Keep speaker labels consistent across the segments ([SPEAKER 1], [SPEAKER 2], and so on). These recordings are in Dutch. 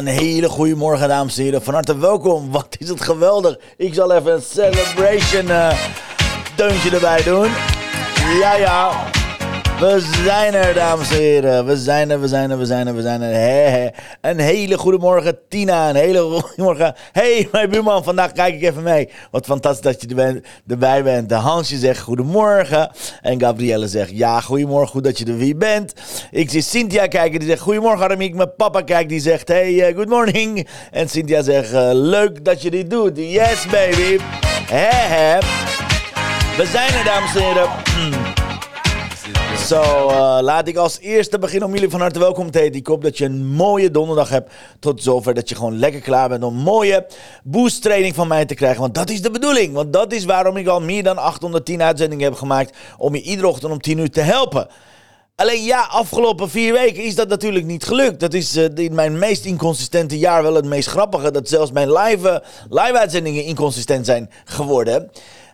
[SPEAKER 1] Een hele goede morgen, dames en heren. Van harte welkom. Wat is het geweldig. Ik zal even een celebration uh, deuntje erbij doen. Ja, ja. We zijn er, dames en heren. We zijn er, we zijn er, we zijn er, we zijn er. He, Een hele goede morgen, Tina. Een hele goede morgen. hey, mijn buurman, vandaag kijk ik even mee. Wat fantastisch dat je er erbij bent. De Hansje zegt goedemorgen. En Gabrielle zegt ja, goedemorgen, goed dat je er weer bent. Ik zie Cynthia kijken, die zegt goedemorgen, Aramiek. Mijn papa kijkt, die zegt hey, uh, good morning. En Cynthia zegt uh, leuk dat je dit doet. Yes, baby. He, We zijn er, dames en heren. Zo, uh, laat ik als eerste beginnen om jullie van harte welkom te heten. Ik hoop dat je een mooie donderdag hebt. Tot zover dat je gewoon lekker klaar bent om mooie boost training van mij te krijgen. Want dat is de bedoeling. Want dat is waarom ik al meer dan 810 uitzendingen heb gemaakt. Om je iedere ochtend om 10 uur te helpen. Alleen ja, afgelopen vier weken is dat natuurlijk niet gelukt. Dat is uh, in mijn meest inconsistente jaar wel het meest grappige. Dat zelfs mijn live, live uitzendingen inconsistent zijn geworden.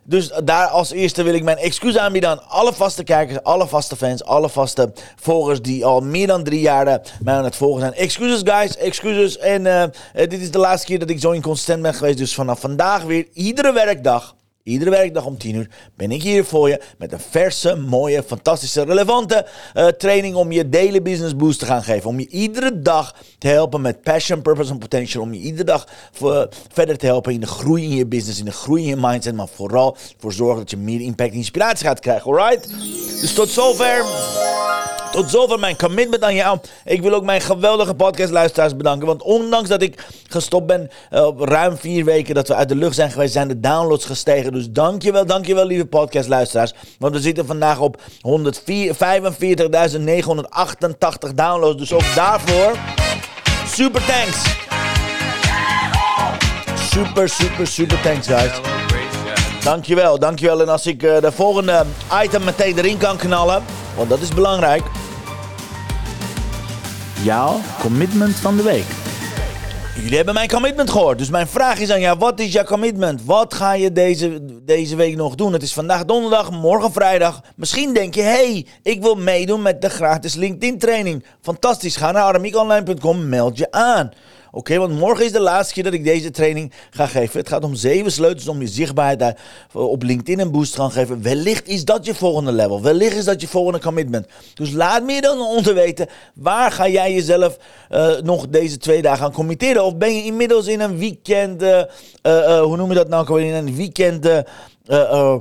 [SPEAKER 1] Dus daar als eerste wil ik mijn excuus aanbieden aan alle vaste kijkers, alle vaste fans, alle vaste volgers die al meer dan drie jaar mij aan het volgen zijn. Excuses guys, excuses. En uh, dit is de laatste keer dat ik zo inconsistent ben geweest. Dus vanaf vandaag weer iedere werkdag Iedere werkdag om 10 uur ben ik hier voor je met een verse, mooie, fantastische, relevante uh, training om je daily business boost te gaan geven. Om je iedere dag te helpen met passion, purpose en potential. Om je iedere dag voor, verder te helpen in de groei in je business, in de groei in je mindset. Maar vooral voor zorgen dat je meer impact en inspiratie gaat krijgen, alright? Dus tot zover. Tot zover mijn commitment aan jou. Ik wil ook mijn geweldige podcastluisteraars bedanken. Want ondanks dat ik gestopt ben uh, op ruim vier weken dat we uit de lucht zijn geweest, zijn de downloads gestegen. Dus dankjewel, dankjewel lieve podcastluisteraars. Want we zitten vandaag op 145.988 downloads. Dus ook daarvoor super thanks. Super, super, super thanks guys. Dankjewel, dankjewel. En als ik uh, de volgende item meteen erin kan knallen, want dat is belangrijk. Jouw commitment van de week. Jullie hebben mijn commitment gehoord. Dus mijn vraag is aan jou: wat is jouw commitment? Wat ga je deze, deze week nog doen? Het is vandaag donderdag, morgen vrijdag. Misschien denk je: hey, ik wil meedoen met de gratis LinkedIn training. Fantastisch. Ga naar aramiekonline.com, meld je aan. Oké, want morgen is de laatste keer dat ik deze training ga geven. Het gaat om zeven sleutels om je zichtbaarheid daar op LinkedIn een boost te gaan geven. Wellicht is dat je volgende level. Wellicht is dat je volgende commitment. Dus laat me dan onder weten. Waar ga jij jezelf uh, nog deze twee dagen aan committeren? Of ben je inmiddels in een weekend... Uh, hoe noem je dat nou? In een weekend... Uh,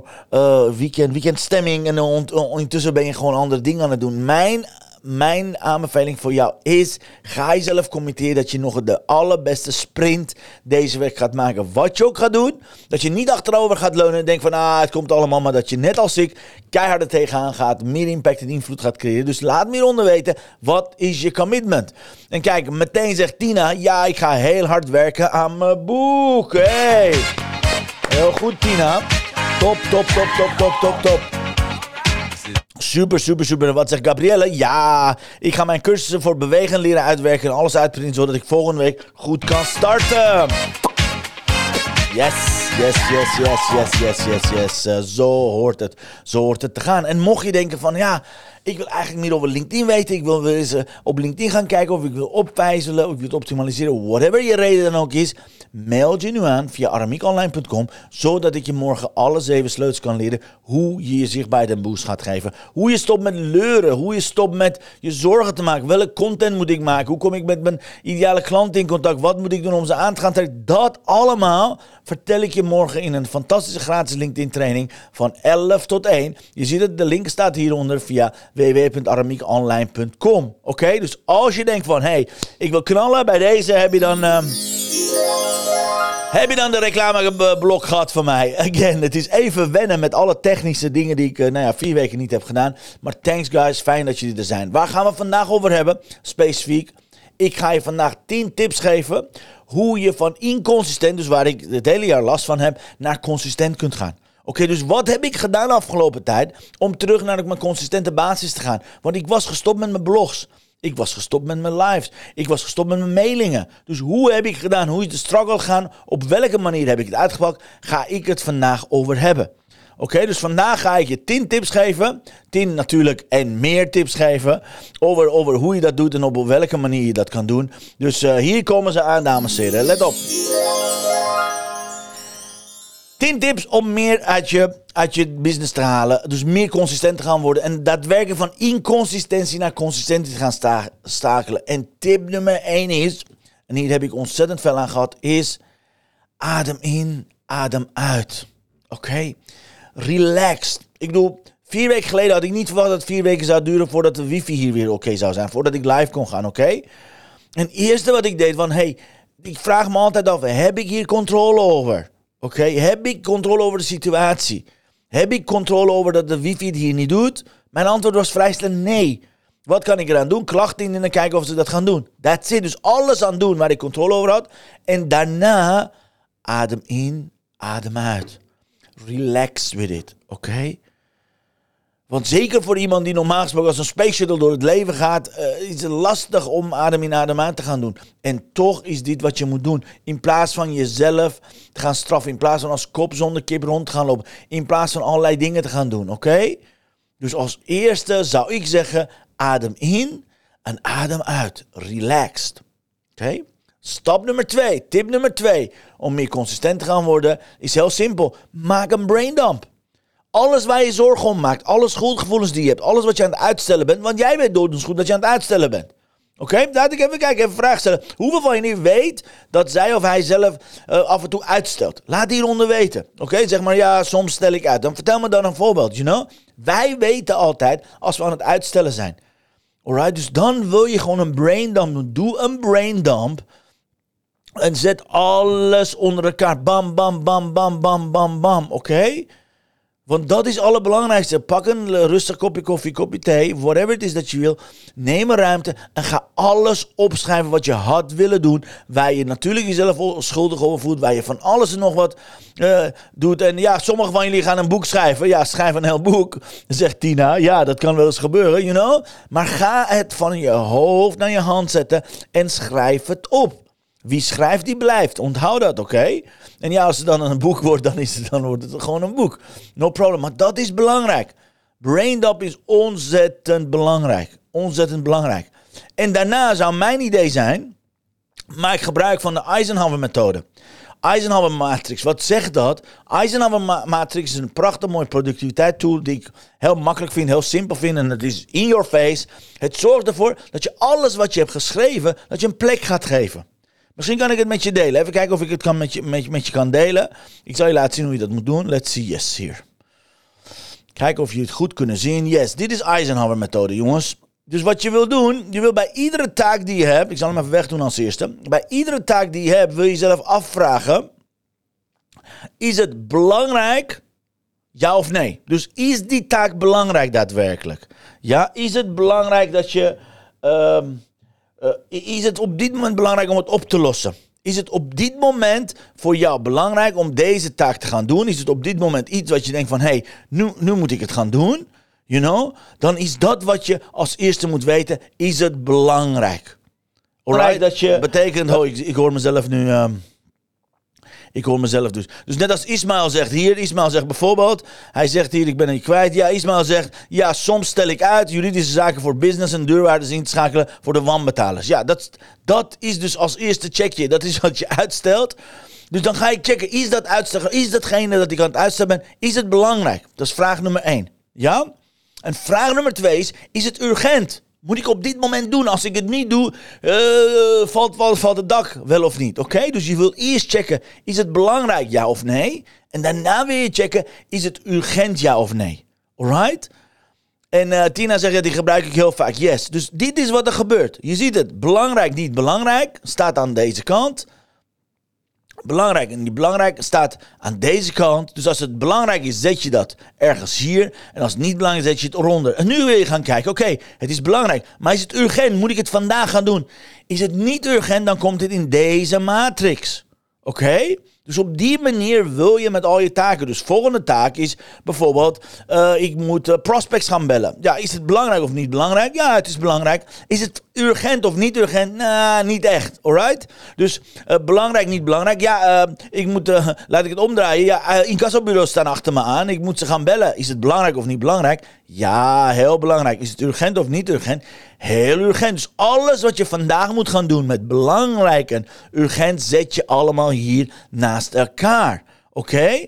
[SPEAKER 1] weekend, weekendstemming en ondertussen ben je gewoon andere dingen aan het doen. Mijn mijn aanbeveling voor jou is: ga jezelf committeren dat je nog de allerbeste sprint deze week gaat maken. Wat je ook gaat doen, dat je niet achterover gaat leunen en denkt van ah, het komt allemaal, maar dat je net als ik keihard er tegenaan gaat, meer impact en invloed gaat creëren. Dus laat me hieronder weten, wat is je commitment? En kijk, meteen zegt Tina, ja, ik ga heel hard werken aan mijn boek. Hey. Heel goed, Tina. Top, top, top, top, top, top, top. Super, super, super. Wat zegt Gabrielle? Ja, ik ga mijn cursussen voor bewegen leren uitwerken en alles uitprinten zodat ik volgende week goed kan starten. Yes, yes, yes, yes, yes, yes, yes, yes. Uh, zo hoort het. Zo hoort het te gaan. En mocht je denken van, ja, ik wil eigenlijk meer over LinkedIn weten. Ik wil eens uh, op LinkedIn gaan kijken of ik wil opwijzelen, of ik wil het optimaliseren. Whatever je reden dan ook is. Mail je nu aan via aramiekonline.com, zodat ik je morgen alle zeven sleutels kan leren hoe je je zichtbaarheid een boost gaat geven. Hoe je stopt met leuren, hoe je stopt met je zorgen te maken. Welke content moet ik maken? Hoe kom ik met mijn ideale klant in contact? Wat moet ik doen om ze aan te gaan trekken? Dat allemaal vertel ik je morgen in een fantastische gratis LinkedIn training van 11 tot 1. Je ziet het, de link staat hieronder via www.aramiekonline.com. Oké, dus als je denkt van, hey, ik wil knallen, bij deze heb je dan... Um Heb je dan de reclameblok gehad van mij? Again, het is even wennen met alle technische dingen die ik uh, nou ja, vier weken niet heb gedaan. Maar thanks guys, fijn dat jullie er zijn. Waar gaan we vandaag over hebben? Specifiek. Ik ga je vandaag 10 tips geven hoe je van inconsistent, dus waar ik het hele jaar last van heb, naar consistent kunt gaan. Oké, dus wat heb ik gedaan de afgelopen tijd om terug naar mijn consistente basis te gaan? Want ik was gestopt met mijn blogs. Ik was gestopt met mijn lives. Ik was gestopt met mijn mailingen. Dus hoe heb ik gedaan? Hoe is de struggle gegaan? Op welke manier heb ik het uitgepakt? Ga ik het vandaag over hebben. Oké, dus vandaag ga ik je 10 tips geven. 10 natuurlijk en meer tips geven. Over, over hoe je dat doet en op welke manier je dat kan doen. Dus uh, hier komen ze aan, dames en heren. Let op. 10 tips om meer uit je, uit je business te halen. Dus meer consistent te gaan worden. En daadwerkelijk van inconsistentie naar consistentie te gaan stakelen. En tip nummer 1 is, en hier heb ik ontzettend veel aan gehad, is adem in, adem uit. Oké? Relaxed. Ik bedoel, vier weken geleden had ik niet verwacht dat het vier weken zou duren voordat de wifi hier weer oké zou zijn. Voordat ik live kon gaan, oké? En het eerste wat ik deed van, hey, ik vraag me altijd af, heb ik hier controle over? Oké, heb ik controle over de situatie? Heb ik controle over dat de wifi het hier niet doet? Mijn antwoord was vrij snel nee. Wat kan ik eraan doen? Klachten in en kijken of ze dat gaan doen. That's it. Dus alles aan doen waar ik controle over had. En daarna adem in, adem uit. Relax with it, oké? Want zeker voor iemand die normaal gesproken als een space door het leven gaat, uh, is het lastig om adem in adem uit te gaan doen. En toch is dit wat je moet doen. In plaats van jezelf te gaan straffen, in plaats van als kop zonder kip rond te gaan lopen, in plaats van allerlei dingen te gaan doen, oké? Dus als eerste zou ik zeggen, adem in en adem uit. Relaxed. Oké? Stap nummer twee, tip nummer twee, om meer consistent te gaan worden, is heel simpel. Maak een braindump. Alles waar je zorgen om maakt, alle schuldgevoelens die je hebt, alles wat je aan het uitstellen bent, want jij weet door goed dat je aan het uitstellen bent. Oké, okay? laat ik even kijken, even vraag stellen. Hoeveel van jullie weet dat zij of hij zelf uh, af en toe uitstelt? Laat hieronder weten. Oké, zeg maar ja, soms stel ik uit. Dan vertel me dan een voorbeeld, you know? Wij weten altijd als we aan het uitstellen zijn. Alright, dus dan wil je gewoon een braindump doen. Doe een braindump. En zet alles onder elkaar. Bam, bam, bam, bam, bam, bam, bam. Oké? Want dat is het allerbelangrijkste. Pak een rustig kopje koffie, kopje thee, whatever het is dat je wil. Neem een ruimte en ga alles opschrijven wat je had willen doen. Waar je natuurlijk jezelf schuldig over voelt. Waar je van alles en nog wat uh, doet. En ja, sommigen van jullie gaan een boek schrijven. Ja, schrijf een heel boek, zegt Tina. Ja, dat kan wel eens gebeuren, you know. Maar ga het van je hoofd naar je hand zetten en schrijf het op. Wie schrijft, die blijft. Onthoud dat, oké? En ja, als het dan een boek wordt, dan, is het, dan wordt het gewoon een boek. No problem. Maar dat is belangrijk. Braindump is ontzettend belangrijk. Ontzettend belangrijk. En daarna zou mijn idee zijn, maak gebruik van de Eisenhower-methode. Eisenhower Matrix, wat zegt dat? Eisenhower Matrix is een prachtig mooi productiviteit tool die ik heel makkelijk vind, heel simpel vind en het is in your face. Het zorgt ervoor dat je alles wat je hebt geschreven, dat je een plek gaat geven. Misschien kan ik het met je delen. Even kijken of ik het kan met, je, met, met je kan delen. Ik zal je laten zien hoe je dat moet doen. Let's see. Yes, hier. Kijken of je het goed kunnen zien. Yes, dit is Eisenhower methode, jongens. Dus wat je wil doen, je wil bij iedere taak die je hebt, ik zal hem even wegdoen als eerste. Bij iedere taak die je hebt, wil je jezelf afvragen: is het belangrijk? Ja of nee? Dus is die taak belangrijk daadwerkelijk? Ja, is het belangrijk dat je. Ehm, uh, is het op dit moment belangrijk om het op te lossen? Is het op dit moment voor jou belangrijk om deze taak te gaan doen? Is het op dit moment iets wat je denkt van, hé, hey, nu, nu moet ik het gaan doen? You know? Dan is dat wat je als eerste moet weten, is het belangrijk? Alright, dat je... Betekent, oh, ik, ik hoor mezelf nu... Um, ik hoor mezelf dus. Dus net als Ismaël zegt hier, Ismaël zegt bijvoorbeeld, hij zegt hier, ik ben het kwijt. Ja, Ismaël zegt, ja, soms stel ik uit juridische zaken voor business en deurwaarders in te schakelen voor de wanbetalers. Ja, dat, dat is dus als eerste checkje. Dat is wat je uitstelt. Dus dan ga ik checken, is dat uitstellen, is datgene dat ik aan het uitstellen ben, is het belangrijk? Dat is vraag nummer één. Ja? En vraag nummer twee is, is het urgent? Moet ik op dit moment doen? Als ik het niet doe, uh, valt, valt, valt het dak wel of niet. Oké? Dus je wil eerst checken, is het belangrijk ja of nee? En daarna wil je checken, is het urgent ja of nee? Alright? En uh, Tina zegt, ja, die gebruik ik heel vaak. Yes. Dus dit is wat er gebeurt. Je ziet het. Belangrijk, niet belangrijk. Staat aan deze kant. Belangrijk. En die belangrijk staat aan deze kant. Dus als het belangrijk is, zet je dat ergens hier. En als het niet belangrijk is, zet je het eronder. En nu wil je gaan kijken, oké, het is belangrijk. Maar is het urgent? Moet ik het vandaag gaan doen? Is het niet urgent, dan komt het in deze matrix. Oké? Dus op die manier wil je met al je taken. Dus volgende taak is bijvoorbeeld, uh, ik moet uh, prospects gaan bellen. Ja, is het belangrijk of niet belangrijk? Ja, het is belangrijk. Is het urgent of niet urgent? Nou, niet echt. Alright? Dus uh, belangrijk, niet belangrijk. Ja, ik moet, laat ik het omdraaien. Ja, incassobureaus staan achter me aan. Ik moet ze gaan bellen. Is het belangrijk of niet belangrijk? Ja, heel belangrijk. Is het urgent of niet urgent? Heel urgent. Dus alles wat je vandaag moet gaan doen met belangrijk en urgent, zet je allemaal hier naast elkaar. Oké?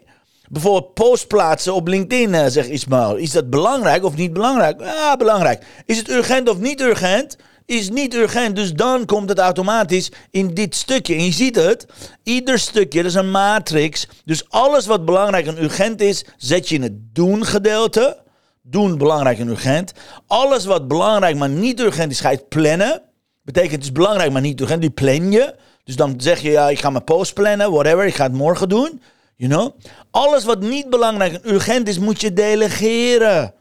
[SPEAKER 1] Bijvoorbeeld post plaatsen op LinkedIn, uh, zegt Ismail. Is dat belangrijk of niet belangrijk? Ja, belangrijk. Is het urgent of niet urgent? Is niet urgent, dus dan komt het automatisch in dit stukje. En je ziet het, ieder stukje, dat is een matrix. Dus alles wat belangrijk en urgent is, zet je in het doen gedeelte doen belangrijk en urgent. Alles wat belangrijk maar niet urgent is, ga je plannen. Betekent het is belangrijk maar niet urgent, die plan je. Dus dan zeg je, ja, ik ga mijn post plannen, whatever, ik ga het morgen doen. You know? Alles wat niet belangrijk en urgent is, moet je delegeren.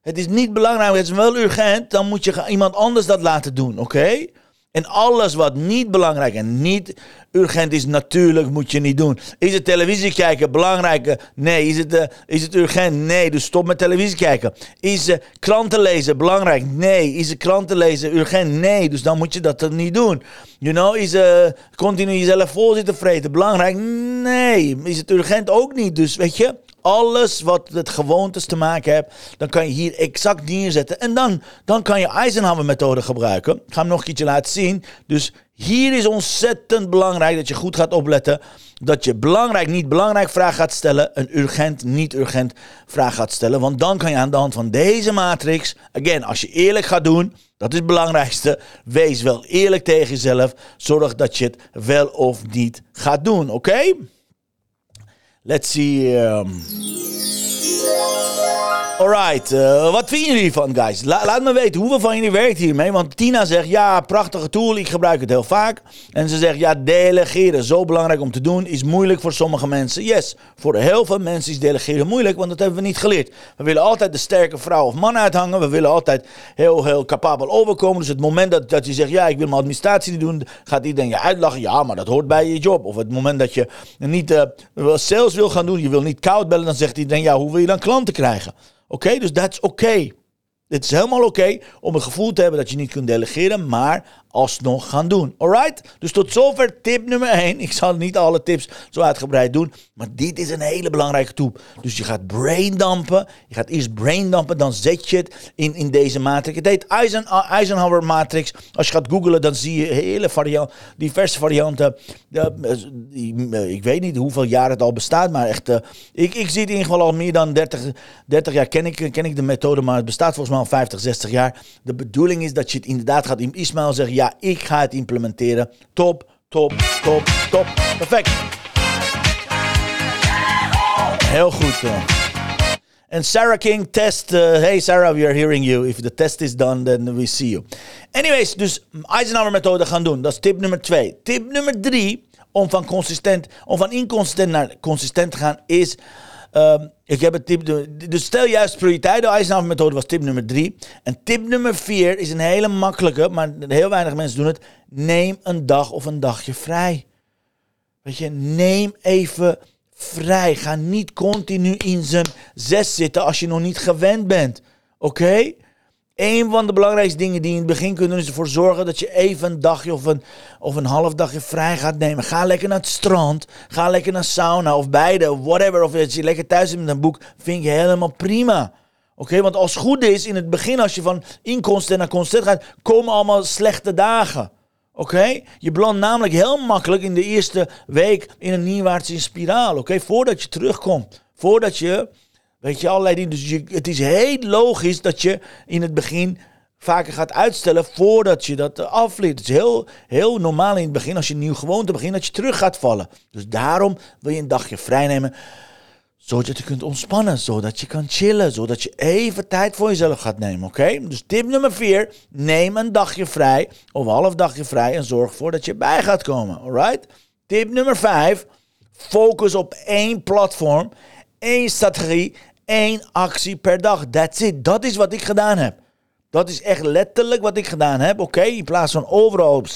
[SPEAKER 1] Het is niet belangrijk, het is wel urgent, dan moet je iemand anders dat laten doen, oké? En alles wat niet belangrijk en niet urgent is, natuurlijk moet je niet doen. Is het televisie kijken belangrijk? Nee. Is het, uh, is het urgent? Nee. Dus stop met televisie kijken. Is uh, kranten lezen belangrijk? Nee. Is het kranten lezen urgent? Nee. Dus dan moet je dat niet doen. You know, is uh, continu jezelf vol zitten vreten belangrijk? Nee. Is het urgent ook niet? Dus weet je, alles wat met gewoontes te maken heeft, dan kan je hier exact neerzetten. En dan, dan kan je Eisenhower-methode gebruiken. Ik ga hem nog een keertje laten zien. Dus hier is ontzettend belangrijk dat je goed gaat opletten. Dat je belangrijk, niet belangrijk vraag gaat stellen. Een urgent, niet urgent vraag gaat stellen. Want dan kan je aan de hand van deze matrix, again, als je eerlijk gaat doen, dat is het belangrijkste. Wees wel eerlijk tegen jezelf. Zorg dat je het wel of niet gaat doen, oké? Let's see. Um... Alright, uh, wat vinden jullie hiervan, guys? laat me weten, hoeveel van jullie werkt hiermee? Want Tina zegt, ja, prachtige tool, ik gebruik het heel vaak. En ze zegt, ja, delegeren, zo belangrijk om te doen, is moeilijk voor sommige mensen. Yes, voor heel veel mensen is delegeren moeilijk, want dat hebben we niet geleerd. We willen altijd de sterke vrouw of man uithangen. We willen altijd heel, heel capabel overkomen. Dus het moment dat, dat je zegt, ja, ik wil mijn administratie doen, gaat iedereen je uitlachen. Ja, maar dat hoort bij je job. Of het moment dat je niet uh, sales wil gaan doen, je wil niet koud bellen, dan zegt iedereen, ja, hoe wil je klanten krijgen? Oké, dus dat is oké. Het is helemaal oké om een gevoel te hebben dat je niet kunt delegeren, maar alsnog gaan doen. Alright? Dus tot zover tip nummer 1. Ik zal niet alle tips zo uitgebreid doen, maar dit is een hele belangrijke tool. Dus je gaat braindampen. Je gaat eerst braindampen, dan zet je het in, in deze matrix. Het heet Eisen, Eisenhower matrix. Als je gaat googlen, dan zie je hele variant, diverse varianten. ik weet niet hoeveel jaar het al bestaat, maar echt, eh, ik, ik zie het in ieder geval al meer dan 30, 30 jaar ken ik, ken ik de methode, maar het bestaat volgens mij al 50, 60 jaar. De bedoeling is dat je het inderdaad gaat, Ismail zegt, ja, ik ga het implementeren. Top, top, top, top. Perfect. Heel goed. Uh. En Sarah King test. Uh, hey Sarah, we are hearing you. If the test is done, then we see you. Anyways, dus Eisenhower methode gaan doen. Dat is tip nummer twee. Tip nummer drie, om van consistent, om van inconsistent naar consistent te gaan, is Um, ik heb een tip. Dus stel juist prioriteit. De Eisenhower methode was tip nummer drie. En tip nummer vier is een hele makkelijke, maar heel weinig mensen doen het. Neem een dag of een dagje vrij. Weet je, neem even vrij. Ga niet continu in zijn zes zitten als je nog niet gewend bent. Oké? Een van de belangrijkste dingen die je in het begin kunt doen, is ervoor zorgen dat je even een dagje of een, of een half dagje vrij gaat nemen. Ga lekker naar het strand. Ga lekker naar sauna of beide, whatever. Of je lekker thuis zit met een boek, vind je helemaal prima. Oké, want als het goed is, in het begin als je van inkomsten naar constant gaat, komen allemaal slechte dagen. Oké? Je belandt namelijk heel makkelijk in de eerste week in een nieuwaartse spiraal. Oké, voordat je terugkomt. Voordat je Weet je, allerlei dingen. Dus je, het is heel logisch dat je in het begin vaker gaat uitstellen voordat je dat afleert. Het is heel, heel normaal in het begin, als je een nieuw gewoonte begint, dat je terug gaat vallen. Dus daarom wil je een dagje vrij nemen, zodat je kunt ontspannen, zodat je kan chillen, zodat je even tijd voor jezelf gaat nemen, oké? Dus tip nummer vier, neem een dagje vrij, of half dagje vrij en zorg ervoor dat je bij gaat komen, alright? Tip nummer 5. Focus op één platform, één strategie, één actie per dag. That's it. Dat is wat ik gedaan heb. Dat is echt letterlijk wat ik gedaan heb. Oké, in plaats van overal op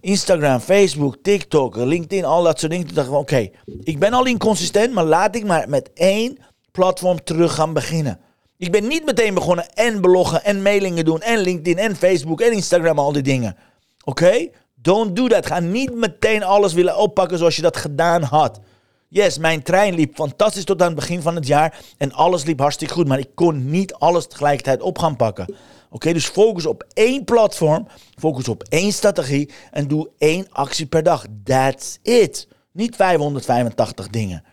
[SPEAKER 1] Instagram, Facebook, TikTok, LinkedIn, al dat soort dingen. Toen dacht ik, oké, ik ben al inconsistent, maar laat ik maar met één platform terug gaan beginnen. Ik ben niet meteen begonnen en bloggen en mailingen doen en LinkedIn en Facebook en Instagram, al die dingen. Oké? Don't do that. Ga niet meteen alles willen oppakken zoals je dat gedaan had. Yes, mijn trein liep fantastisch tot aan het begin van het jaar en alles liep hartstikke goed, maar ik kon niet alles tegelijkertijd op gaan pakken. Oké, dus focus op één platform, focus op één strategie en doe één actie per dag. That's it. Niet 585 dingen.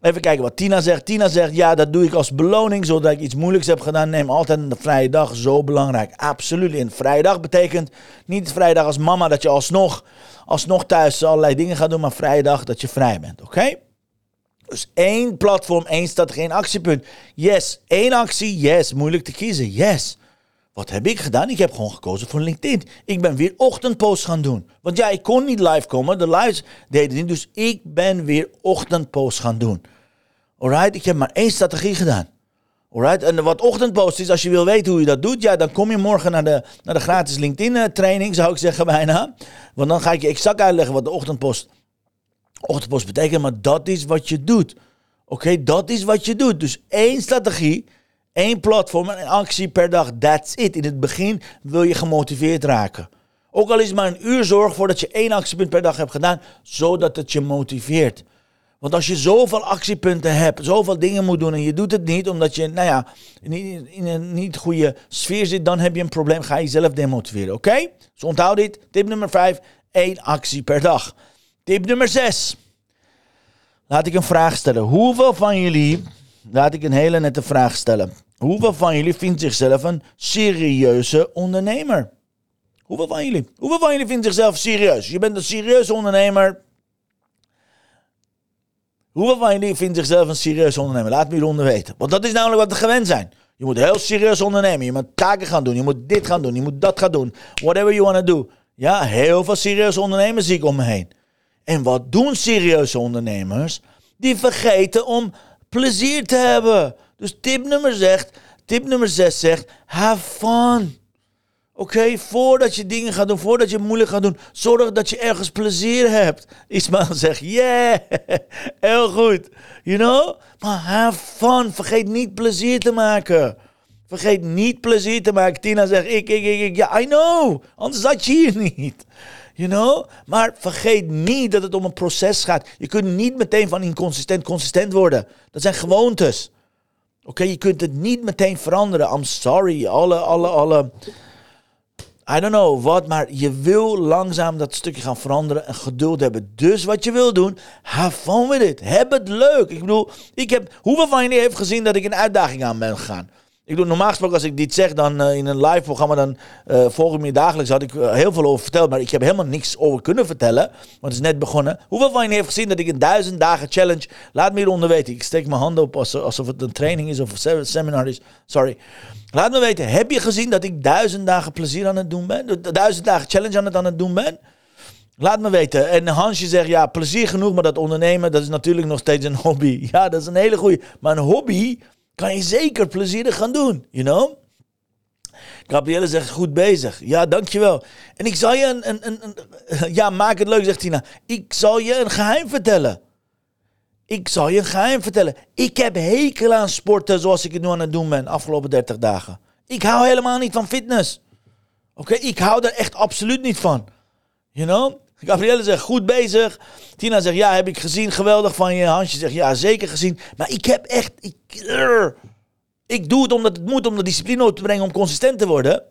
[SPEAKER 1] Even kijken wat Tina zegt. Tina zegt, ja, dat doe ik als beloning, zodat ik iets moeilijks heb gedaan. Neem altijd een vrije dag, zo belangrijk. Absoluut. Een vrije dag betekent niet vrijdag als mama dat je alsnog, alsnog thuis allerlei dingen gaat doen, maar vrije dag dat je vrij bent, oké? Dus één platform, één strategie, één actiepunt. Yes, één actie, yes. Moeilijk te kiezen, yes. Wat heb ik gedaan? Ik heb gewoon gekozen voor LinkedIn. Ik ben weer ochtendpost gaan doen. Want ja, ik kon niet live komen. De lives deden niet. Dus ik ben weer ochtendpost gaan doen. Alright? Ik heb maar één strategie gedaan. Alright? En wat ochtendpost is, als je wil weten hoe je dat doet, ja, dan kom je morgen naar de, naar de gratis LinkedIn training, zou ik zeggen bijna. Want dan ga ik je exact uitleggen wat de ochtendpost, ochtendpost betekent. Maar dat is wat je doet. Oké, dat is wat je doet. Dus één strategie Eén platform en actie per dag. That's it. In het begin wil je gemotiveerd raken. Ook al is het maar een uur, zorg ervoor dat je één actiepunt per dag hebt gedaan, zodat het je motiveert. Want als je zoveel actiepunten hebt, zoveel dingen moet doen en je doet het niet omdat je, nou ja, in een niet goede sfeer zit, dan heb je een probleem. Ga je jezelf demotiveren, oké? Dus onthoud dit. Tip nummer 5, één actie per dag. Tip nummer 6. Laat ik een vraag stellen. Hoeveel van jullie laat ik een hele nette vraag stellen. Hoeveel van jullie vindt zichzelf een serieuze ondernemer? Hoeveel van jullie? Hoeveel van jullie vindt zichzelf serieus? Je bent een serieuze ondernemer. Hoeveel van jullie vindt zichzelf een serieuze ondernemer? Laat me hieronder weten. Want dat is namelijk wat we gewend zijn. Je moet heel serieus ondernemen. Je moet taken gaan doen. Je moet dit gaan doen. Je moet dat gaan doen. Whatever you want to do. Ja, heel veel serieuze ondernemers zie ik om me heen. En wat doen serieuze ondernemers? Die vergeten om plezier te hebben. Dus tip nummer, zegt, tip nummer 6 zegt, have fun. Oké, voordat je dingen gaat doen, voordat je moeilijk gaat doen, zorg dat je ergens plezier hebt. Ismael zegt, yeah, heel goed. You know? Maar have fun. Vergeet niet plezier te maken. Vergeet niet plezier te maken. Tina zegt, ik, ik, ik, ik. Ja, I know. Anders zat je hier niet. Maar vergeet niet dat het om een proces gaat. Je kunt niet meteen van inconsistent consistent worden. Dat zijn gewoontes. Oké, je kunt het niet meteen veranderen. I'm sorry. Alle, alle, alle. I don't know wat, maar je wil langzaam dat stukje gaan veranderen en geduld hebben. Dus wat je wil doen, have fun with it. Heb het leuk. Ik bedoel, ik heb, hoeveel van jullie heeft gezien dat ik een uitdaging aan ben gegaan? Ik doe normaal gesproken als ik dit zeg, dan uh, in een live programma, dan uh, volg ik me dagelijks. Had ik uh, heel veel over verteld, maar ik heb helemaal niks over kunnen vertellen. Want het is net begonnen. Hoeveel van jullie heeft gezien dat ik een duizend dagen challenge. Laat me hieronder weten. Ik steek mijn handen op alsof het een training is of een seminar is. Sorry. Laat me weten. Heb je gezien dat ik duizend dagen plezier aan het doen ben? Duizend dagen challenge aan het, aan het doen ben? Laat me weten. En Hansje zegt, ja, plezier genoeg, maar dat ondernemen, dat is natuurlijk nog steeds een hobby. Ja, dat is een hele goede. Maar een hobby kan je zeker plezierig gaan doen, you know? Gabrielle zegt, goed bezig. Ja, dankjewel. En ik zal je een, een, een, Ja, maak het leuk, zegt Tina. Ik zal je een geheim vertellen. Ik zal je een geheim vertellen. Ik heb hekel aan sporten zoals ik het nu aan het doen ben, afgelopen 30 dagen. Ik hou helemaal niet van fitness. Oké, ik hou er echt absoluut niet van. You know? Gabrielle zegt, goed bezig. Tina zegt, ja, heb ik gezien. Geweldig van je. Hansje zegt, ja, zeker gezien. Maar ik heb echt... Ik, ik doe het omdat het moet, om de discipline op te brengen, om consistent te worden.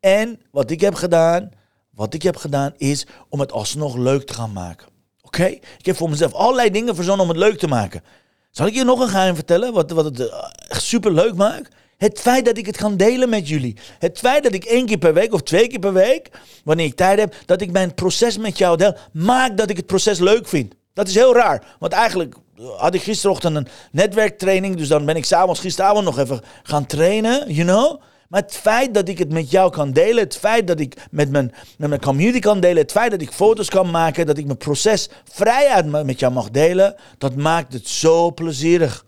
[SPEAKER 1] En wat ik heb gedaan, wat ik heb gedaan, is om het alsnog leuk te gaan maken. Oké? Ik heb voor mezelf allerlei dingen verzonnen om het leuk te maken. Zal ik je nog een geheim vertellen, wat, wat het eh, echt super leuk maakt? Het feit dat ik het kan delen met jullie. Het feit dat ik één keer per week of twee keer per week, wanneer ik tijd heb, dat ik mijn proces met jou deel, maakt dat ik het proces leuk vind. Dat is heel raar. Want eigenlijk had ik gisterochtend een netwerktraining, dus dan ben ik s'avonds gisteravond nog even gaan trainen, you know. Maar het feit dat ik het met jou kan delen, het feit dat ik met mijn, met mijn community kan delen, het feit dat ik foto's kan maken, dat ik mijn proces vrijheid met jou mag delen, dat maakt het zo plezierig.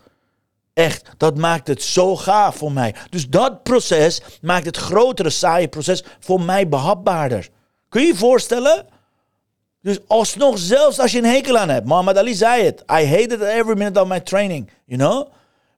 [SPEAKER 1] Echt, dat maakt het zo gaaf voor mij. Dus dat proces maakt het grotere, saaie proces voor mij behapbaarder. Kun je je voorstellen? Dus alsnog, zelfs als je een hekel aan hebt. Muhammad Ali zei het. I hated every minute of my training. You know?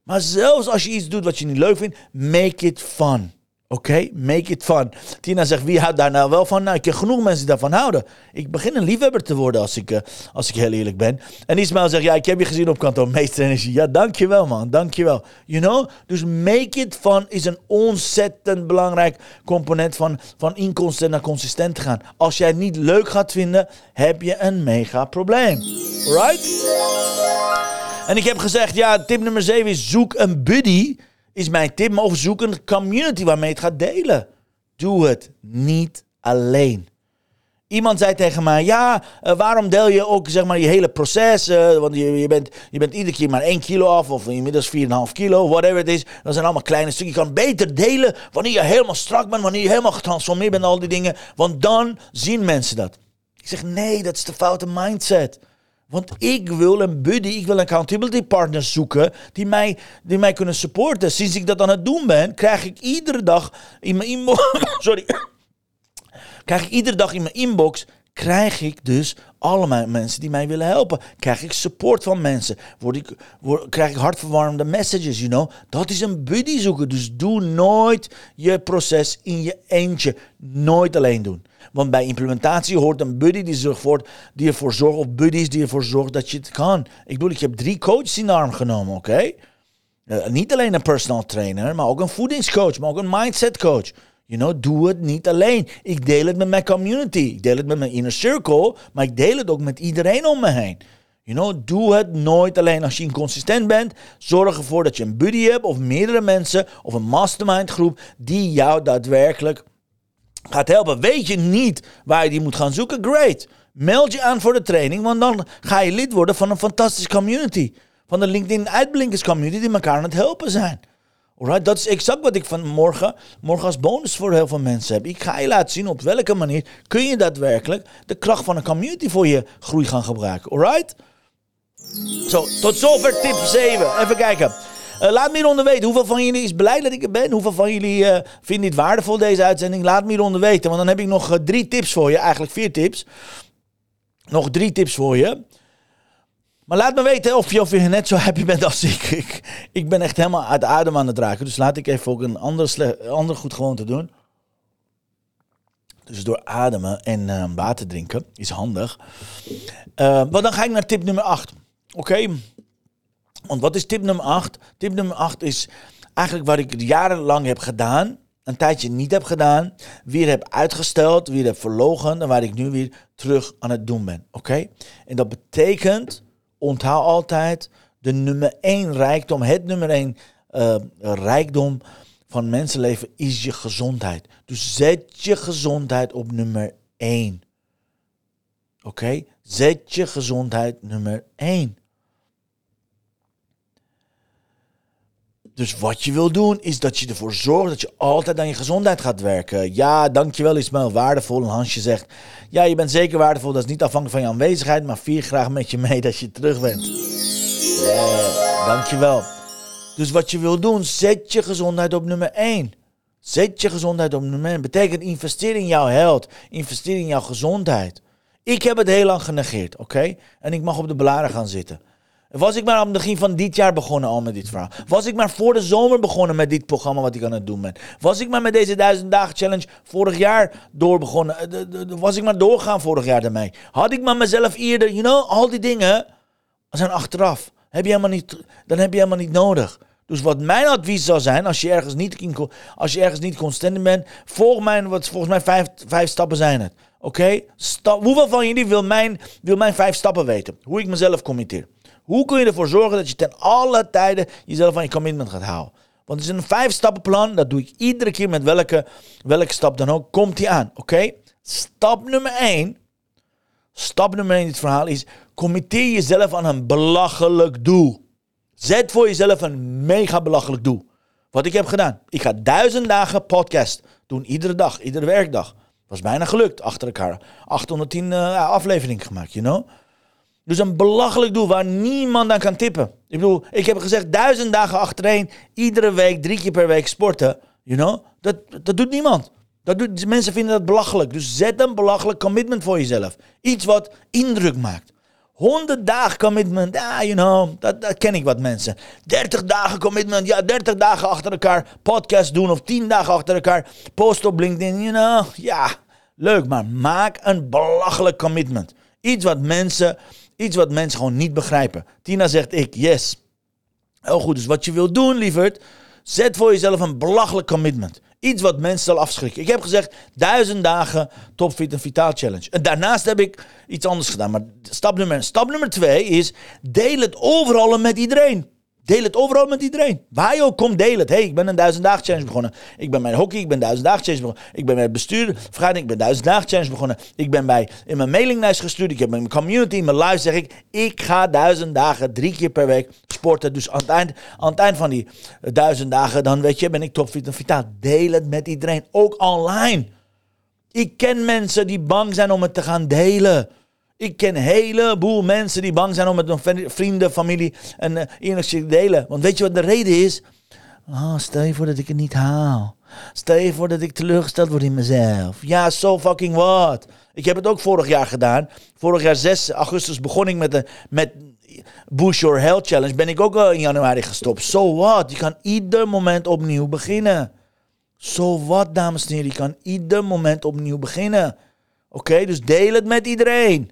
[SPEAKER 1] Maar zelfs als je iets doet wat je niet leuk vindt, make it fun. Oké, make it fun. Tina zegt, wie houdt daar nou wel van? Nou, ik ken genoeg mensen die daarvan houden. Ik begin een liefhebber te worden als ik, uh, als ik heel eerlijk ben. En Ismail zegt, ja, ik heb je gezien op kantoor, meester energie. Ja, dankjewel man, dankjewel. You know? Dus make it fun is een ontzettend belangrijk component van, van inconsistent naar consistent te gaan. Als jij niet leuk gaat vinden, heb je een mega probleem. Right? En ik heb gezegd, ja, tip nummer 7 is zoek een buddy is mijn tip. Maar zoek een community waarmee je het gaat delen. Doe het niet alleen. Iemand zei tegen mij: Ja, uh, waarom deel je ook zeg maar, je hele proces? Uh, want je, je, bent, je bent iedere keer maar 1 kilo af, of inmiddels 4,5 kilo, whatever het is. Dat zijn allemaal kleine stukjes. Je kan beter delen wanneer je helemaal strak bent, wanneer je helemaal getransformeerd bent, al die dingen. Want dan zien mensen dat. Ik zeg: Nee, dat is de foute mindset. Want ik wil een buddy, ik wil een accountability partner zoeken die mij, die mij kunnen supporten. Sinds ik dat aan het doen ben, krijg ik iedere dag in mijn inbox. sorry. krijg ik iedere dag in mijn inbox. Krijg ik dus allemaal mensen die mij willen helpen. Krijg ik support van mensen. Word ik, krijg ik hartverwarmende messages, you know. Dat is een buddy zoeken. Dus doe nooit je proces in je eentje. Nooit alleen doen. Want bij implementatie hoort een buddy die, ervoor, die ervoor zorgt, of buddies die ervoor zorgen dat je het kan. Ik bedoel, ik heb drie coaches in de arm genomen, oké? Uh, niet alleen een personal trainer, maar ook een voedingscoach, maar ook een mindset coach. You know, doe het niet alleen. Ik deel het met mijn community. Ik deel het met mijn inner circle, maar ik deel het ook met iedereen om me heen. You know, doe het nooit alleen. Als je inconsistent bent, zorg ervoor dat je een buddy hebt of meerdere mensen of een mastermind groep die jou daadwerkelijk gaat helpen. Weet je niet waar je die moet gaan zoeken? Great. Meld je aan voor de training, want dan ga je lid worden van een fantastische community. Van de LinkedIn uitblinkers community die elkaar aan het helpen zijn. Alright, dat is exact wat ik van morgen, als bonus voor heel veel mensen heb. Ik ga je laten zien op welke manier kun je daadwerkelijk de kracht van een community voor je groei gaan gebruiken. Alright? Zo, tot zover tip 7. Even kijken. Uh, laat me hieronder weten. Hoeveel van jullie is blij dat ik er ben? Hoeveel van jullie uh, vinden dit waardevol, deze uitzending? Laat me hieronder weten. Want dan heb ik nog uh, drie tips voor je. Eigenlijk vier tips. Nog drie tips voor je. Maar laat me weten of je, of je net zo happy bent als ik. ik. Ik ben echt helemaal uit adem aan het raken. Dus laat ik even ook een andere, andere goed gewoonte doen. Dus door ademen en water drinken is handig. maar dan ga ik naar tip nummer 8. Oké, want wat is tip nummer 8? Tip nummer 8 is eigenlijk wat ik jarenlang heb gedaan, een tijdje niet heb gedaan, weer heb uitgesteld, weer heb verlogen en waar ik nu weer terug aan het doen ben. Oké? En dat betekent, onthoud altijd, de nummer 1 rijkdom, het nummer 1 uh, eh, rijkdom van mensenleven is je gezondheid. Dus zet je gezondheid op nummer 1. Oké? Zet je gezondheid nummer 1. Dus wat je wil doen, is dat je ervoor zorgt dat je altijd aan je gezondheid gaat werken. Ja, dankjewel Ismail, waardevol. En Hansje zegt, ja, je bent zeker waardevol. Dat is niet afhankelijk van je aanwezigheid, maar vier graag met je mee dat je terug bent. Yeah, dankjewel. Dus wat je wil doen, zet je gezondheid op nummer 1. Zet je gezondheid op nummer 1. Betekent investeer in jouw health. Investeer in jouw gezondheid. Ik heb het heel lang genegeerd, oké? En ik mag op de blaren gaan zitten. Was ik maar aan het begin van dit jaar begonnen al met dit verhaal. Was ik maar voor de zomer begonnen met dit programma wat ik aan het doen ben. Was ik maar met deze duizend dagen challenge vorig jaar door begonnen. Eh, was ik maar doorgaan vorig jaar ermee. Had ik maar mezelf eerder, you know, al die dingen zijn achteraf. Heb je helemaal niet, dan heb je helemaal niet nodig. Dus wat mijn advies zou zijn, als je ergens niet, als je ergens niet constant bent, volg mijn, wat volgens mij vijf, vijf stappen zijn het. Oké? Hoeveel van jullie wil mijn, wil mijn vijf stappen weten? Hoe ik mezelf committeer. Hoe kun je ervoor zorgen dat je ten alle tijden jezelf aan je commitment gaat houden? Want het is een vijf stappenplan. Dat doe ik iedere keer met welke, welke stap dan ook. Komt die aan. Oké? Stap nummer één. Stap nummer één in dit verhaal is. Committeer jezelf aan een belachelijk doel. Zet voor jezelf een mega belachelijk doel. Wat ik heb gedaan. Ik ga duizend dagen podcast doen. Iedere dag, iedere werkdag. Was bijna gelukt achter elkaar. 810 uh, afleveringen gemaakt, you know. Dus een belachelijk doel waar niemand aan kan tippen. Ik bedoel, ik heb gezegd duizend dagen achtereen. Iedere week, drie keer per week sporten. You know. Dat, dat doet niemand. Dat doet, mensen vinden dat belachelijk. Dus zet een belachelijk commitment voor jezelf. Iets wat indruk maakt. 100 dagen commitment, ja, you know, dat, dat ken ik wat mensen. 30 dagen commitment, ja, 30 dagen achter elkaar podcast doen of 10 dagen achter elkaar post op LinkedIn, you know, ja, leuk, maar maak een belachelijk commitment. Iets wat mensen, iets wat mensen gewoon niet begrijpen. Tina zegt ik, yes. Heel goed, dus wat je wil doen, lieverd, zet voor jezelf een belachelijk commitment. Iets wat mensen zal afschrikken. Ik heb gezegd duizend dagen Topfit en Vitaal Challenge. En daarnaast heb ik iets anders gedaan. Maar stap nummer, stap nummer twee is deel het overal met iedereen. Deel het overal met iedereen. Waar je ook komt, deel het. hey, ik ben een duizend dagen challenge begonnen. Ik ben bij hockey, ik ben duizend dagen challenge begonnen. Ik ben bij het bestuur, vergadering, ik ben duizend dagen challenge begonnen. Ik ben bij, in mijn mailinglijst gestuurd. Ik heb in mijn community, mijn live zeg ik, ik ga duizend dagen, drie keer per week sporten. Dus aan het eind, aan het eind van die duizend dagen, dan weet je, ben ik topfit en vitaal. Deel het met iedereen, ook online. Ik ken mensen die bang zijn om het te gaan delen. Ik ken een heleboel mensen die bang zijn om met hun vrienden, familie en uh, eerlijk te delen. Want weet je wat de reden is? Oh, stel je voor dat ik het niet haal. Stel je voor dat ik teleurgesteld word in mezelf. Ja, so fucking what? Ik heb het ook vorig jaar gedaan. Vorig jaar 6 augustus begon ik met, de, met Boost Your Health Challenge. Ben ik ook in januari gestopt. So what? Je kan ieder moment opnieuw beginnen. So what, dames en heren? Je kan ieder moment opnieuw beginnen. Oké, dus deel het met iedereen.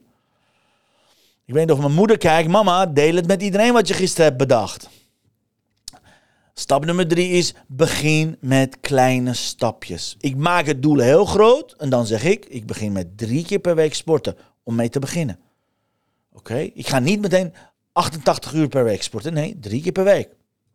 [SPEAKER 1] Ik weet niet of mijn moeder kijkt. Mama, deel het met iedereen wat je gisteren hebt bedacht. Stap nummer drie is begin met kleine stapjes. Ik maak het doel heel groot en dan zeg ik, ik begin met drie keer per week sporten om mee te beginnen. Oké, ik ga niet meteen 88 uur per week sporten. Nee, drie keer per week.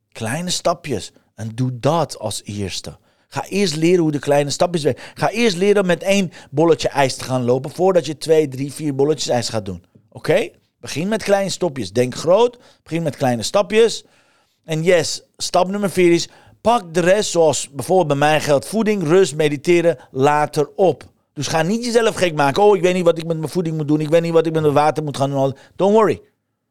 [SPEAKER 1] Kleine stapjes. En doe dat als eerste. Ga eerst leren hoe de kleine stapjes werken. Ga eerst leren met één bolletje ijs te gaan lopen voordat je twee, drie, vier bolletjes ijs gaat doen. Oké? Begin met kleine stapjes. Denk groot. Begin met kleine stapjes. En yes, stap nummer vier is: pak de rest, zoals bijvoorbeeld bij mij geldt, voeding, rust, mediteren, later op. Dus ga niet jezelf gek maken. Oh, ik weet niet wat ik met mijn voeding moet doen. Ik weet niet wat ik met mijn water moet gaan doen. Don't worry.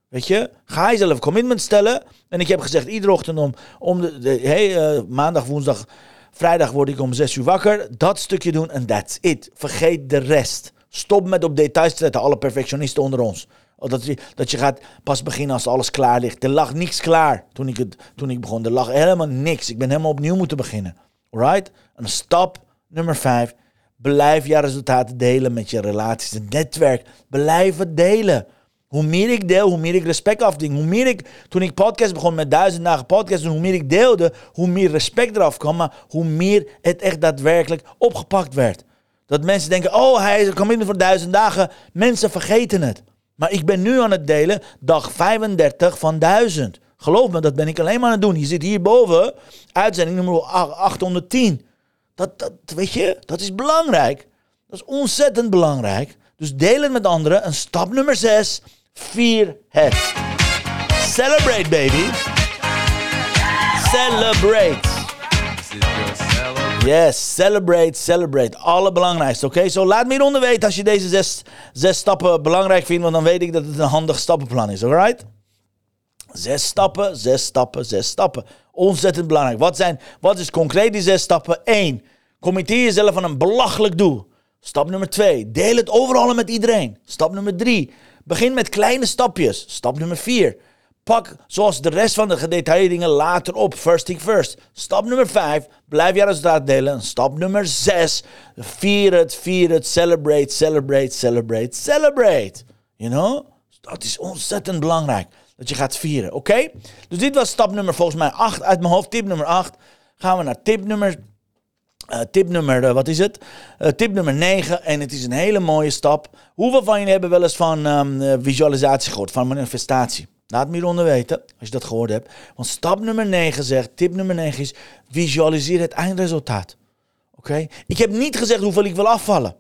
[SPEAKER 1] Weet je, ga jezelf commitment stellen. En ik heb gezegd, iedere ochtend om, om de, hey, uh, maandag, woensdag, vrijdag word ik om zes uur wakker. Dat stukje doen en that's it. Vergeet de rest. Stop met op details te letten, alle perfectionisten onder ons. Dat je, dat je gaat pas beginnen als alles klaar ligt. Er lag niks klaar toen ik, het, toen ik begon. Er lag helemaal niks. Ik ben helemaal opnieuw moeten beginnen. Alright? En stap nummer vijf. Blijf je resultaten delen met je relaties en netwerk. Blijf het delen. Hoe meer ik deel, hoe meer ik respect afding. Hoe meer ik, toen ik podcast begon met duizend dagen podcast, hoe meer ik deelde, hoe meer respect eraf kwam. Maar hoe meer het echt daadwerkelijk opgepakt werd. Dat mensen denken, oh hij is een commitment voor duizend dagen. Mensen vergeten het. Maar ik ben nu aan het delen dag 35 van 1000. Geloof me, dat ben ik alleen maar aan het doen. Je zit hierboven, uitzending nummer 810. Dat, dat, weet je, dat is belangrijk. Dat is ontzettend belangrijk. Dus deel het met anderen. En stap nummer 6, vier het. Celebrate, baby. Celebrate. Yes, celebrate, celebrate. Allerbelangrijkste, oké? Zo laat me hieronder weten als je deze zes, zes stappen belangrijk vindt, want dan weet ik dat het een handig stappenplan is, alright? Zes stappen, zes stappen, zes stappen. Ontzettend belangrijk. Wat, zijn, wat is concreet die zes stappen? Eén, committeer jezelf aan een belachelijk doel. Stap nummer twee, deel het overal met iedereen. Stap nummer drie, begin met kleine stapjes. Stap nummer vier, Pak zoals de rest van de gedetailleerde dingen later op. First thing first. Stap nummer 5. Blijf je resultaat delen. Stap nummer 6. Vier het, vier het. Celebrate, celebrate, celebrate, celebrate. You know? Dat is ontzettend belangrijk. Dat je gaat vieren. Oké? Dus dit was stap nummer volgens mij 8 uit mijn hoofd. Tip nummer 8. Gaan we naar tip nummer uh, tip nummer, uh, wat is het? Uh, tip nummer 9. En het is een hele mooie stap. Hoeveel van jullie hebben wel eens van um, visualisatie gehoord? Van manifestatie? Laat me hieronder weten, als je dat gehoord hebt. Want stap nummer 9 zegt, tip nummer 9 is, visualiseer het eindresultaat. Oké? Ik heb niet gezegd hoeveel ik wil afvallen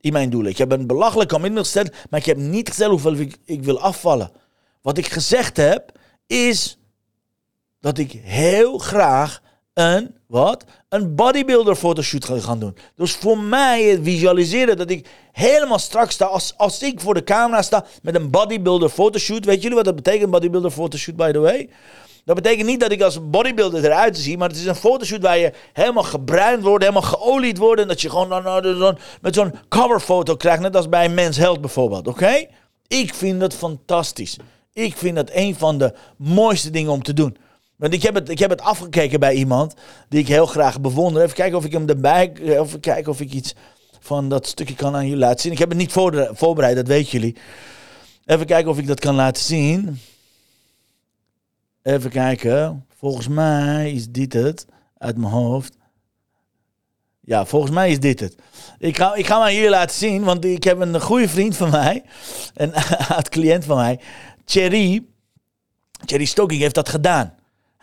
[SPEAKER 1] in mijn doelen. Ik heb een belachelijk commitment gesteld, maar ik heb niet gezegd hoeveel ik, ik wil afvallen. Wat ik gezegd heb, is dat ik heel graag een, wat? Een bodybuilder fotoshoot gaan doen. Dus voor mij visualiseren dat ik helemaal straks sta, als, als ik voor de camera sta met een bodybuilder fotoshoot. Weet jullie wat dat betekent, bodybuilder fotoshoot, by the way? Dat betekent niet dat ik als bodybuilder eruit zie, maar het is een fotoshoot waar je helemaal gebruind wordt, helemaal geolied wordt. En dat je gewoon met zo'n coverfoto krijgt, net als bij mens held bijvoorbeeld, oké? Ik vind dat fantastisch. Ik vind dat een van de mooiste dingen om te doen. Want ik heb, het, ik heb het afgekeken bij iemand die ik heel graag bewonder. Even kijken of ik hem erbij. Even kijken of ik iets van dat stukje kan aan jullie laten zien. Ik heb het niet voorbereid, dat weten jullie. Even kijken of ik dat kan laten zien. Even kijken. Volgens mij is dit het. Uit mijn hoofd. Ja, volgens mij is dit het. Ik ga, ik ga hem aan jullie laten zien, want ik heb een goede vriend van mij. Een oud cliënt van mij. Thierry. Thierry Stocking heeft dat gedaan.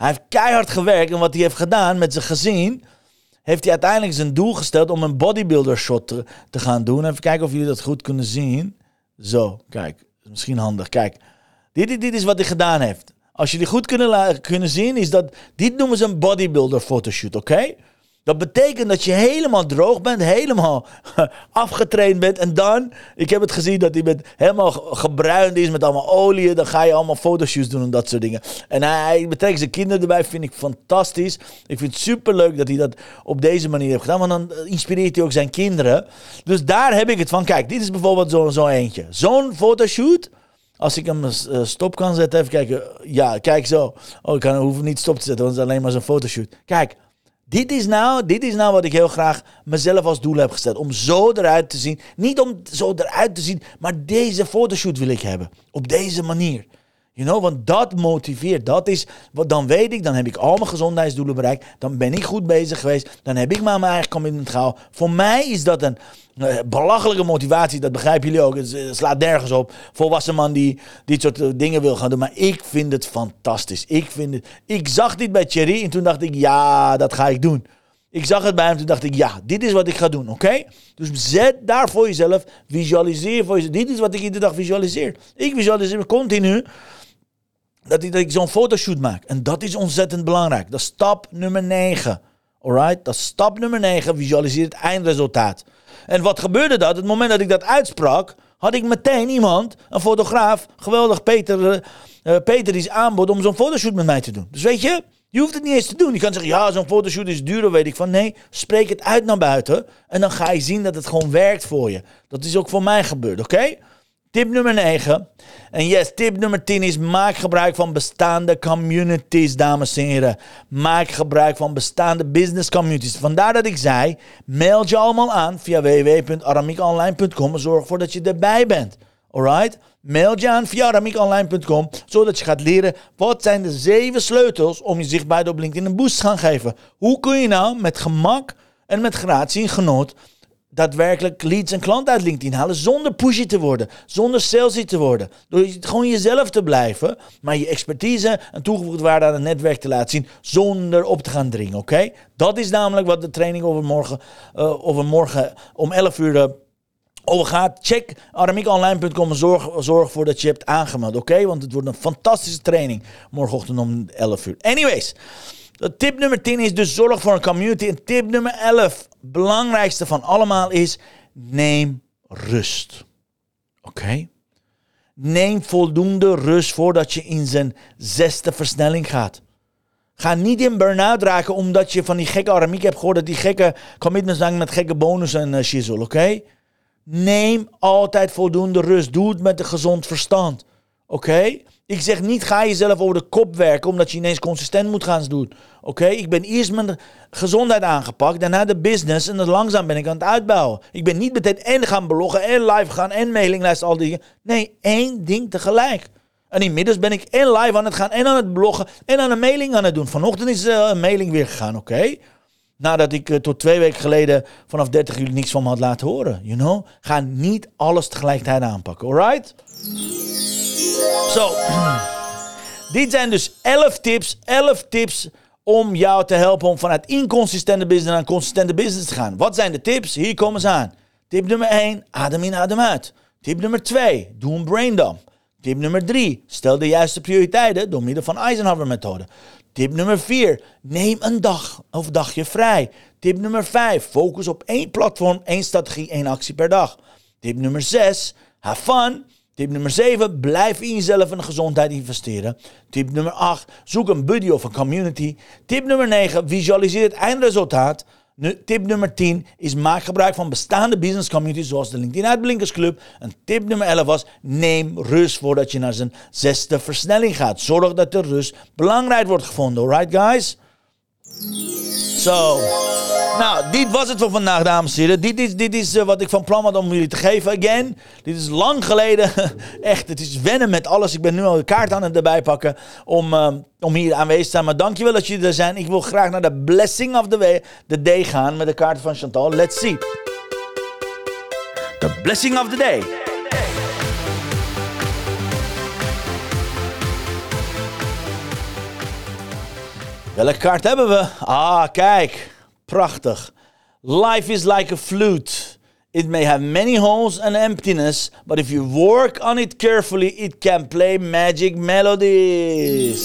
[SPEAKER 1] Hij heeft keihard gewerkt en wat hij heeft gedaan met zijn gezin, heeft hij uiteindelijk zijn doel gesteld om een bodybuilder shot te, gaan doen. Even kijken of jullie dat goed kunnen zien. Zo, kijk, misschien handig. Kijk, dit, dit is wat hij gedaan heeft. Als jullie goed kunnen, kunnen zien, is dat dit noemen ze een bodybuilder fotoshoot, oké? Dat betekent dat je helemaal droog bent, helemaal afgetraind bent. En dan, ik heb het gezien dat hij met, helemaal gebruind is met allemaal olie. Dan ga je allemaal fotoshoots doen en dat soort dingen. En hij betrekt zijn kinderen erbij, vind ik fantastisch. Ik vind het super leuk dat hij dat op deze manier heeft gedaan. Want dan inspireert hij ook zijn kinderen. Dus daar heb ik het van. Kijk, dit is bijvoorbeeld zo'n zo eentje. Zo'n fotoshoot. Als ik hem eh, stop kan zetten, even kijken. Ja, kijk zo. Oh, ik hoef hem niet stop te zetten, want het is alleen maar zo'n fotoshoot. Kijk, dit is, nou, dit is nou wat ik heel graag mezelf als doel heb gesteld. Om zo eruit te zien. Niet om zo eruit te zien, maar deze fotoshoot wil ik hebben. Op deze manier. You know, want dat motiveert. Dat is, wat dan weet ik, dan heb ik al mijn gezondheidsdoelen bereikt. Dan ben ik goed bezig geweest. Dan heb ik maar mijn eigen commitment gehouden. Voor mij is dat een uh, belachelijke motivatie. Dat begrijpen jullie ook. Het, slaat nergens op. Volwassen man die dit soort eh, dingen wil gaan doen. Maar ik vind het fantastisch. Ik, vind het, ik zag dit bij Thierry en toen dacht ik, ja, dat ga ik doen. Ik zag het bij hem, toen dacht ik, ja, dit is wat ik ga doen, oké? Dus zet daar voor jezelf, visualiseer voor jezelf. Dit is wat ik iedere dag visualiseer. Ik visualiseer continu dat ik, zo'n fotoshoot maak. En dat is ontzettend belangrijk. Dat is stap nummer 9. Alright? Dat is stap nummer 9. Visualiseer het eindresultaat. En wat gebeurde dat? Het moment dat ik dat uitsprak, had ik meteen iemand, een fotograaf, geweldig Peter, uh, Peter is aanbod om zo'n fotoshoot met mij te doen. Dus weet je, je hoeft het niet eens te doen. Je kan zeggen, ja, zo'n fotoshoot is duur, weet ik van. Nee, spreek het uit naar buiten en dan ga je zien dat het gewoon werkt voor je. Dat is ook voor mij gebeurd, oké? Tip nummer 9. En yes, tip nummer 10 is maak gebruik van bestaande communities, dames en heren. Maak gebruik van bestaande business communities. Vandaar dat ik zei, mail je allemaal aan via www.aramiekonline.com. Zorg ervoor dat je erbij bent. Alright? Mail je aan via aramiekonline.com, zodat je gaat leren wat zijn de zeven sleutels om je zichtbaarheid op LinkedIn een boost te gaan geven. Hoe kun je nou met gemak en met gratie en genot daadwerkelijk leads en klanten uit LinkedIn halen zonder pushy te worden, zonder salesy te worden. Door gewoon jezelf te blijven, maar je expertise en toegevoegde waarde aan het netwerk te laten zien zonder op te gaan dringen, oké? Dat is namelijk wat de training overmorgen, uh, overmorgen om 11 uur uh, over gaat. Check aramiekonline.com en zorg, zorg ervoor dat je hebt aangemeld, oké? Want het wordt een fantastische training morgenochtend om 11 uur. Anyways... Tip nummer 10 is dus zorg voor een community. En tip nummer 11, belangrijkste van allemaal, is neem rust. Oké? Neem voldoende rust voordat je in zijn zesde versnelling gaat. Ga niet in burn-out raken omdat je van die gekke aramiek hebt gehoord. Dat die gekke commitments hangen met gekke bonus en uh, oké? Neem altijd voldoende rust. Doe het met een gezond verstand. Oké? Ik zeg niet ga jezelf over de kop werken omdat je ineens consistent moet gaan doen. Oké, ik ben eerst mijn gezondheid aangepakt, daarna de business en dan langzaam ben ik aan het uitbouwen. Ik ben niet meteen en gaan bloggen en live gaan en mailinglijst, al die dingen. Nee, één ding tegelijk. En inmiddels ben ik en live aan het gaan en aan het bloggen en aan een mailing aan het doen. Vanochtend is uh, een mailing weer gegaan, oké? Nadat ik uh, tot twee weken geleden vanaf 30 juli niks van me had laten horen. You know? Ga niet alles tegelijkertijd aanpakken, alright? Zo. Dit zijn dus 11 tips. 11 tips om jou te helpen om vanuit inconsistente business naar consistente business te gaan. Wat zijn de tips? Hier komen ze aan. Tip nummer 1, adem in, adem uit. Tip nummer 2, doe een braindump. Tip nummer 3, stel de juiste prioriteiten door middel van Eisenhower-methode. Tip nummer 4. Neem een dag of dagje vrij. Tip nummer 5. Focus op één platform, één strategie, één actie per dag. Tip nummer 6. Have fun. Tip nummer 7. Blijf in jezelf en gezondheid investeren. Tip nummer 8. Zoek een buddy of een community. Tip nummer 9. Visualiseer het eindresultaat. Tip nummer 10 is maak gebruik van bestaande business communities zoals de LinkedIn Uitblinkers Club. En tip nummer 11 was neem rust voordat je naar zijn zesde versnelling gaat. Zorg dat de rust belangrijk wordt gevonden. Alright guys? Zo. Nou, dit was het voor vandaag, dames en heren. Dit is, dit is uh, wat ik van plan had om jullie te geven. Again, dit is lang geleden. Echt, het is wennen met alles. Ik ben nu al de kaart aan het erbij pakken om, uh, om hier aanwezig te zijn. Maar dankjewel dat jullie er zijn. Ik wil graag naar de blessing of the, the day gaan met de kaarten van Chantal. Let's see. The blessing of the day. Welke kaart hebben we? Ah, kijk. Prachtig. Life is like a flute. It may have many holes and emptiness, but if you work on it carefully, it can play magic melodies.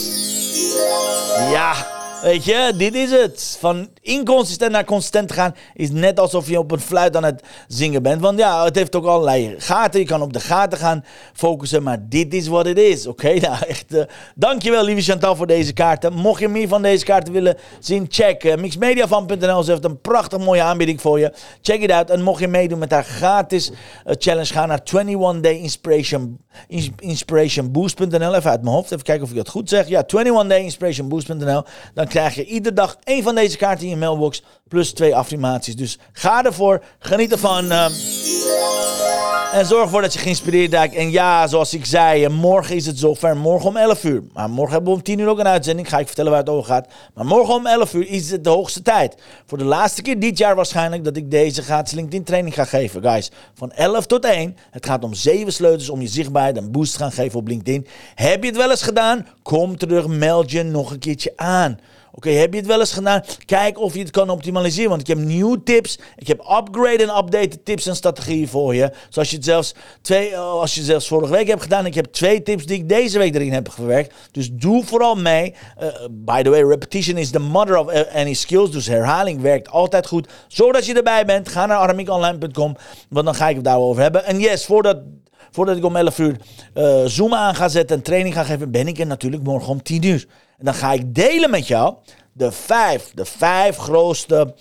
[SPEAKER 1] Ja. Weet je, dit is het. Van inconsistent naar consistent gaan is net alsof je op een fluit aan het zingen bent. Want ja, het heeft ook allerlei gaten. Je kan op de gaten gaan focussen, maar dit is wat het is. Oké, nou echt. Uh, dankjewel, lieve Chantal, voor deze kaarten. Mocht je meer van deze kaarten willen zien, check uh, mixmediafan.nl. Ze heeft een prachtig mooie aanbieding voor je. Check it out. En mocht je meedoen met haar gratis uh, challenge, ga naar 21 Day Inspiration, inspirationboost.nl. Even uit mijn hoofd, even kijken of ik dat goed zeg. Ja, 21 Day Inspirationboost.nl. Dan dan krijg je iedere dag één van deze kaarten in je mailbox. Plus twee affirmaties. Dus ga ervoor. Geniet ervan. Uh, en zorg ervoor dat je geïnspireerd raakt. En ja, zoals ik zei, morgen is het zover. Morgen om 11 uur. Maar morgen hebben we om 10 uur ook een uitzending. Ga ik vertellen waar het over gaat. Maar morgen om 11 uur is het de hoogste tijd. Voor de laatste keer dit jaar waarschijnlijk dat ik deze gratis LinkedIn training ga geven. Guys, van 11 tot 1. Het gaat om zeven sleutels om je zichtbaarheid een boost te gaan geven op LinkedIn. Heb je het wel eens gedaan? Kom terug, meld je nog een keertje aan. Oké, heb je het wel eens gedaan? Kijk of je het kan optimaliseren. Want ik heb nieuwe tips. Ik heb upgrade en update tips en strategieën voor je. Zoals je het zelfs, twee, eh, als je zelfs vorige week hebt gedaan. Ik heb twee tips die ik deze week erin heb verwerkt. Dus doe vooral mee. Uh, by the way, repetition is the mother of eh, any skills. Dus herhaling werkt altijd goed. Zodat je erbij bent, ga naar armiekonline.com. Want dan ga ik het daarover hebben. En yes, voordat voordat ik om 11 uur uh, Zoom aan ga zetten en training ga geven, ben ik er natuurlijk morgen om 10 uur. En dan ga ik delen met jou de vijf, de vijf grootste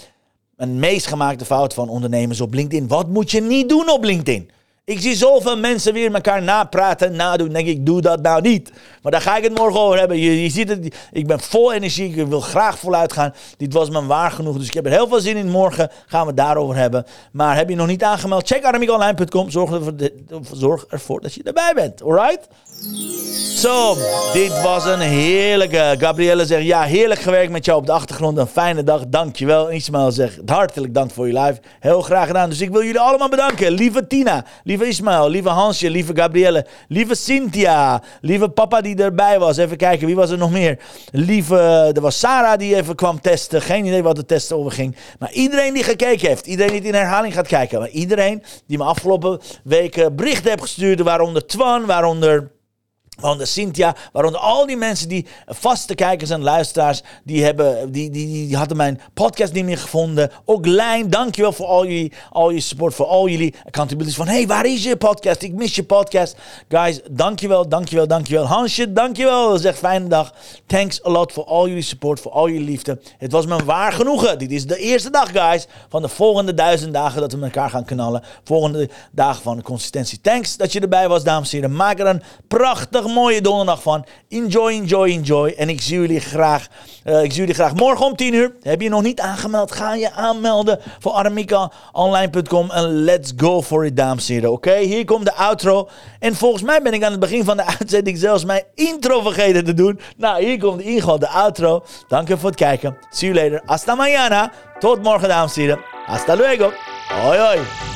[SPEAKER 1] en meest gemaakte fouten van ondernemers op LinkedIn. Wat moet je niet doen op LinkedIn? Ik zie zoveel mensen weer elkaar napraten, nadoen. Denk ik, doe dat nou niet. Maar daar ga ik het morgen over hebben. Je, ziet het, ik ben vol energie. Ik wil graag voluit gaan. Dit was me waar genoeg. Dus ik heb er heel veel zin in. Morgen gaan we het daarover hebben. Maar heb je nog niet aangemeld? Check armiekonline.com. Zorg, zorg ervoor dat je erbij bent. Alright? Zo, dit was een heerlijke. Gabrielle zegt, ja, heerlijk gewerkt met jou op de achtergrond. Een fijne dag, dankjewel. Ismael zegt, hartelijk dank voor je live. Heel graag gedaan. Dus ik wil jullie allemaal bedanken. Lieve Tina, lieve Ismael, lieve Hansje, lieve Gabrielle, lieve Cynthia, lieve papa die erbij was. Even kijken, wie was er nog meer? Lieve, er was Sarah die even kwam testen. Geen idee wat de test over ging. Maar iedereen die gekeken heeft, iedereen die in herhaling gaat kijken. Maar iedereen die me afgelopen weken berichten heeft gestuurd, waaronder Twan, waaronder... Waaronder Cynthia, waaronder al die mensen die vaste kijkers en luisteraars, die, hebben, die, die, die hadden mijn podcast niet meer gevonden. Ook Lijn, dankjewel voor al jullie, al je support, voor al jullie accountability. Van, hey, waar is je podcast? Ik mis je podcast. Guys, dankjewel, dankjewel, dankjewel. Hansje, dankjewel. Zeg fijne dag. Thanks a lot voor al jullie support, voor al jullie liefde. Het was me waar genoegen. Dit is de eerste dag, guys, van de volgende duizend dagen dat we elkaar gaan knallen. Volgende dagen van consistentie. Thanks dat je erbij was, dames en heren. Maak er een prachtig mooie donderdag van. Enjoy, enjoy, enjoy. En ik zie jullie graag, uh, ik zie jullie graag morgen om 10 uur. Heb je nog niet aangemeld? Ga je aanmelden voor armikaonline.com en let's go for it, dames en heren. Oké, hier komt de outro. En volgens mij ben ik aan het begin van de uitzending zelfs mijn intro vergeten te doen. Nou, hier komt in de outro. Dank je voor het kijken. See you later. Hasta mañana. Tot morgen, dames en heren. Hasta luego. Hoi, hoi.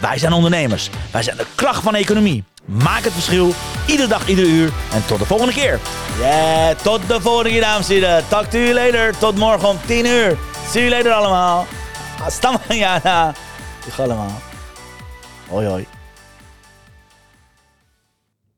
[SPEAKER 1] wij zijn ondernemers. Wij zijn de kracht van economie. Maak het verschil, iedere dag, ieder uur. En tot de volgende keer. Ja, tot de volgende keer, dames en heren. Talk to you later. Tot morgen om 10 uur. See you later allemaal. Hasta mañana. Dag allemaal. Hoi hoi.